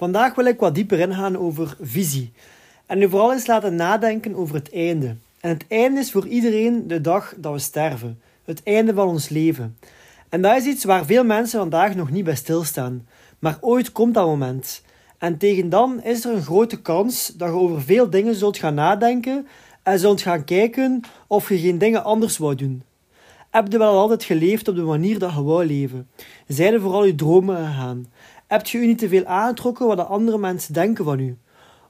Vandaag wil ik wat dieper ingaan over visie. En u vooral eens laten nadenken over het einde. En het einde is voor iedereen de dag dat we sterven. Het einde van ons leven. En dat is iets waar veel mensen vandaag nog niet bij stilstaan. Maar ooit komt dat moment. En tegen dan is er een grote kans dat je over veel dingen zult gaan nadenken en zult gaan kijken of je geen dingen anders wou doen. Heb je wel altijd geleefd op de manier dat je wou leven? Zijn er vooral je dromen gegaan? Heb je u niet te veel aangetrokken wat de andere mensen denken van u?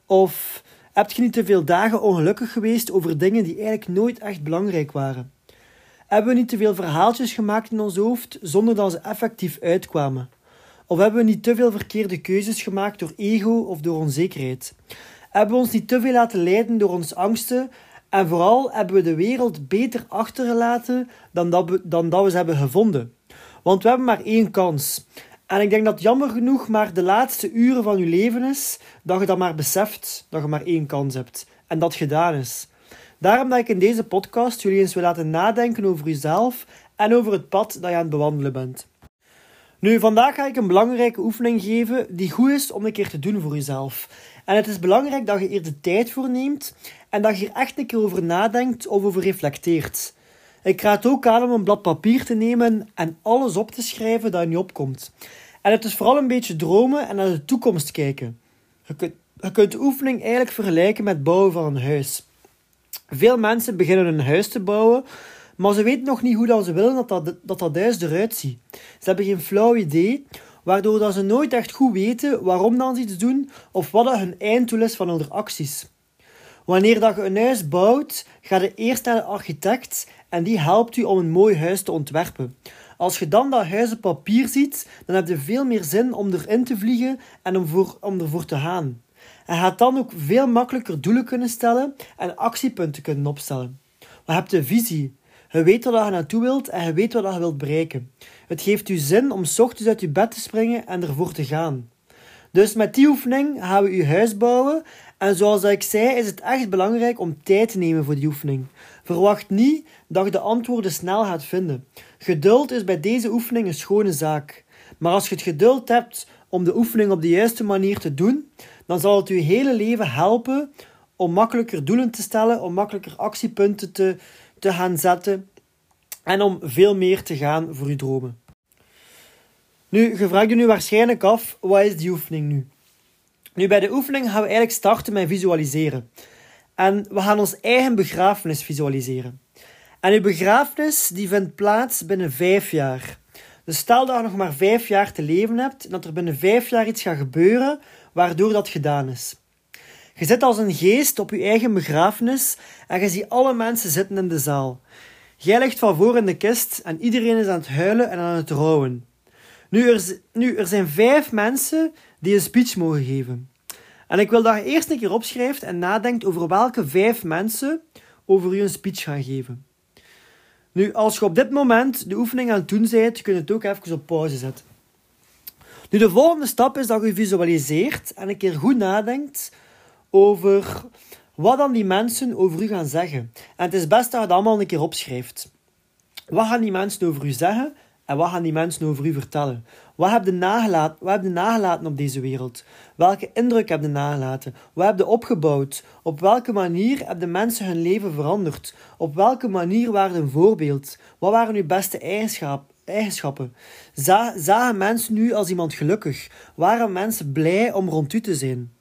Of heb je niet te veel dagen ongelukkig geweest over dingen die eigenlijk nooit echt belangrijk waren? Hebben we niet te veel verhaaltjes gemaakt in ons hoofd zonder dat ze effectief uitkwamen? Of hebben we niet te veel verkeerde keuzes gemaakt door ego of door onzekerheid? Hebben we ons niet te veel laten leiden door onze angsten? En vooral hebben we de wereld beter achtergelaten dan dat we, dan dat we ze hebben gevonden? Want we hebben maar één kans. En ik denk dat jammer genoeg maar de laatste uren van je leven is dat je dat maar beseft dat je maar één kans hebt. En dat gedaan is. Daarom dat ik in deze podcast jullie eens wil laten nadenken over jezelf en over het pad dat je aan het bewandelen bent. Nu, vandaag ga ik een belangrijke oefening geven die goed is om een keer te doen voor jezelf. En het is belangrijk dat je hier de tijd voor neemt en dat je er echt een keer over nadenkt of over reflecteert. Ik raad ook aan om een blad papier te nemen en alles op te schrijven dat er niet opkomt. En het is vooral een beetje dromen en naar de toekomst kijken. Je kunt, je kunt de oefening eigenlijk vergelijken met bouwen van een huis. Veel mensen beginnen een huis te bouwen, maar ze weten nog niet hoe ze willen dat dat, dat, dat huis eruit ziet. Ze hebben geen flauw idee, waardoor dat ze nooit echt goed weten waarom dan ze iets doen of wat hun einddoel is van hun acties. Wanneer dat je een huis bouwt, ga je eerst naar de architect en die helpt u om een mooi huis te ontwerpen. Als je dan dat huis op papier ziet, dan heb je veel meer zin om erin te vliegen en om, voor, om ervoor te gaan. En gaat dan ook veel makkelijker doelen kunnen stellen en actiepunten kunnen opstellen. Je hebt een visie. Je weet waar je naartoe wilt en je weet wat je wilt bereiken. Het geeft u zin om s ochtends uit je bed te springen en ervoor te gaan. Dus met die oefening gaan we uw huis bouwen. En zoals ik zei, is het echt belangrijk om tijd te nemen voor die oefening. Verwacht niet dat je de antwoorden snel gaat vinden. Geduld is bij deze oefening een schone zaak. Maar als je het geduld hebt om de oefening op de juiste manier te doen, dan zal het je hele leven helpen om makkelijker doelen te stellen, om makkelijker actiepunten te, te gaan zetten en om veel meer te gaan voor je dromen. Nu, je vraagt je nu waarschijnlijk af, wat is die oefening nu? Nu, bij de oefening gaan we eigenlijk starten met visualiseren. En we gaan ons eigen begrafenis visualiseren. En uw begrafenis die vindt plaats binnen vijf jaar. Dus stel dat je nog maar vijf jaar te leven hebt dat er binnen vijf jaar iets gaat gebeuren waardoor dat gedaan is. Je zit als een geest op je eigen begrafenis en je ziet alle mensen zitten in de zaal. Jij ligt van voor in de kist en iedereen is aan het huilen en aan het rouwen. Nu er, nu, er zijn vijf mensen die een speech mogen geven. En ik wil dat je eerst een keer opschrijft en nadenkt over welke vijf mensen over je een speech gaan geven. Nu, als je op dit moment de oefening aan het doen bent, kun je het ook even op pauze zetten. Nu, de volgende stap is dat je visualiseert en een keer goed nadenkt over wat dan die mensen over u gaan zeggen. En het is best dat je het allemaal een keer opschrijft. Wat gaan die mensen over u zeggen en wat gaan die mensen over u vertellen? Wat heb je nagelaten, wat heb je nagelaten op deze wereld? Welke indruk heb je nagelaten? Wat heb je opgebouwd? Op welke manier hebben de mensen hun leven veranderd? Op welke manier waren een voorbeeld? Wat waren uw beste eigenschappen? Zagen mensen nu als iemand gelukkig? Waren mensen blij om rond u te zijn?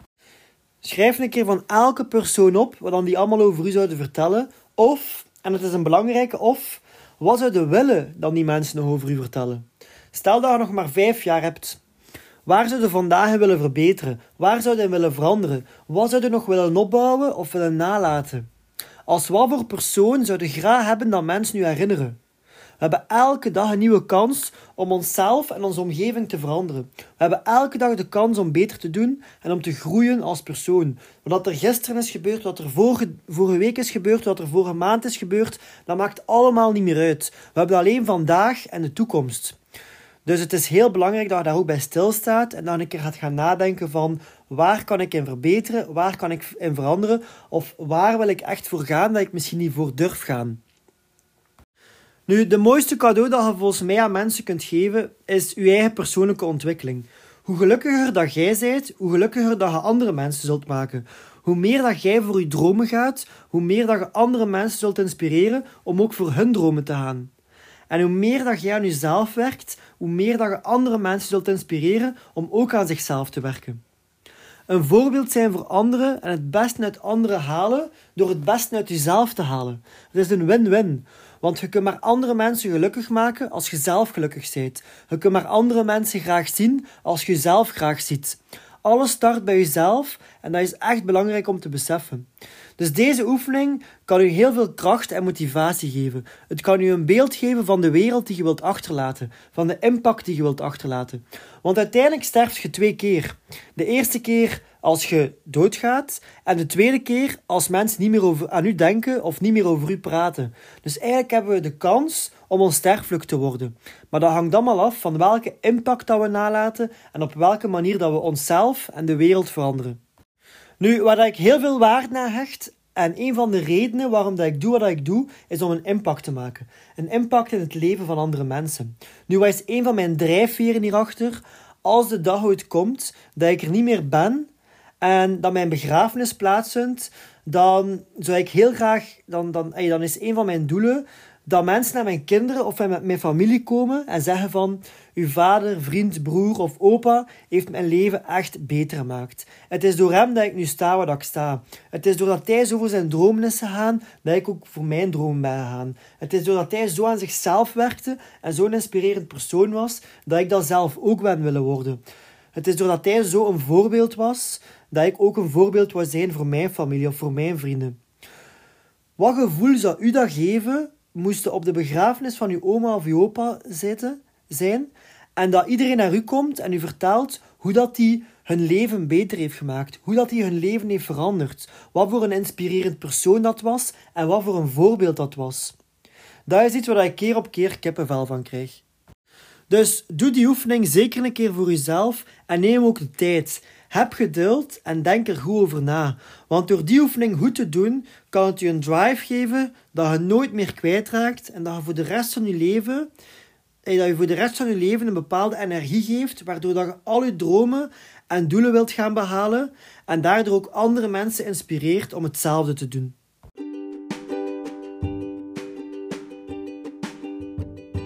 Schrijf een keer van elke persoon op wat dan die allemaal over u zouden vertellen. Of, en het is een belangrijke of, wat zouden willen dan die mensen nog over u vertellen? Stel dat je nog maar vijf jaar hebt. Waar zou je vandaag willen verbeteren? Waar zou je willen veranderen? Wat zou je nog willen opbouwen of willen nalaten? Als wat voor persoon zou je graag hebben dat mensen u herinneren? Hebben elke dag een nieuwe kans om onszelf en onze omgeving te veranderen. We hebben elke dag de kans om beter te doen en om te groeien als persoon. Wat er gisteren is gebeurd, wat er vorige, vorige week is gebeurd, wat er vorige maand is gebeurd, dat maakt allemaal niet meer uit. We hebben alleen vandaag en de toekomst. Dus het is heel belangrijk dat je daar ook bij stilstaat en dan een keer gaat gaan nadenken van waar kan ik in verbeteren, waar kan ik in veranderen of waar wil ik echt voor gaan dat ik misschien niet voor durf gaan. Nu, de mooiste cadeau dat je volgens mij aan mensen kunt geven is je eigen persoonlijke ontwikkeling. Hoe gelukkiger dat jij bent, hoe gelukkiger dat je andere mensen zult maken. Hoe meer dat jij voor je dromen gaat, hoe meer dat je andere mensen zult inspireren om ook voor hun dromen te gaan. En hoe meer dat jij aan jezelf werkt, hoe meer dat je andere mensen zult inspireren om ook aan zichzelf te werken. Een voorbeeld zijn voor anderen en het beste uit anderen halen door het beste uit jezelf te halen. Het is een win-win. Want je kunt maar andere mensen gelukkig maken als je zelf gelukkig bent. Je kunt maar andere mensen graag zien als je jezelf graag ziet. Alles start bij jezelf en dat is echt belangrijk om te beseffen. Dus deze oefening kan u heel veel kracht en motivatie geven. Het kan u een beeld geven van de wereld die je wilt achterlaten, van de impact die je wilt achterlaten. Want uiteindelijk sterft je twee keer. De eerste keer als je doodgaat en de tweede keer als mensen niet meer over, aan u denken of niet meer over u praten. Dus eigenlijk hebben we de kans om onsterfelijk te worden. Maar dat hangt allemaal af van welke impact dat we nalaten en op welke manier dat we onszelf en de wereld veranderen. Nu, waar ik heel veel waarde aan hecht, en een van de redenen waarom dat ik doe wat ik doe, is om een impact te maken. Een impact in het leven van andere mensen. Nu, wat is een van mijn drijfveren hierachter? Als de dag ooit komt dat ik er niet meer ben en dat mijn begrafenis plaatsvindt, dan zou ik heel graag, dan, dan, dan is een van mijn doelen dat mensen naar mijn kinderen of met mijn familie komen en zeggen van uw vader, vriend, broer of opa heeft mijn leven echt beter gemaakt. Het is door hem dat ik nu sta waar ik sta. Het is doordat hij zo voor zijn dromen is gegaan, dat ik ook voor mijn dromen ben gegaan. Het is doordat hij zo aan zichzelf werkte en zo'n inspirerend persoon was, dat ik dat zelf ook ben willen worden. Het is doordat hij zo een voorbeeld was, dat ik ook een voorbeeld wou zijn voor mijn familie of voor mijn vrienden. Wat gevoel zou u dat geven moesten op de begrafenis van uw oma of uw opa zitten, zijn en dat iedereen naar u komt en u vertelt hoe dat die hun leven beter heeft gemaakt, hoe dat die hun leven heeft veranderd, wat voor een inspirerend persoon dat was en wat voor een voorbeeld dat was. Dat is iets waar ik keer op keer kippenvel van krijg. Dus doe die oefening zeker een keer voor jezelf en neem ook de tijd. Heb geduld en denk er goed over na. Want door die oefening goed te doen, kan het je een drive geven dat je nooit meer kwijtraakt en dat je voor de rest van je leven eh, dat je voor de rest van je leven een bepaalde energie geeft, waardoor dat je al je dromen en doelen wilt gaan behalen en daardoor ook andere mensen inspireert om hetzelfde te doen.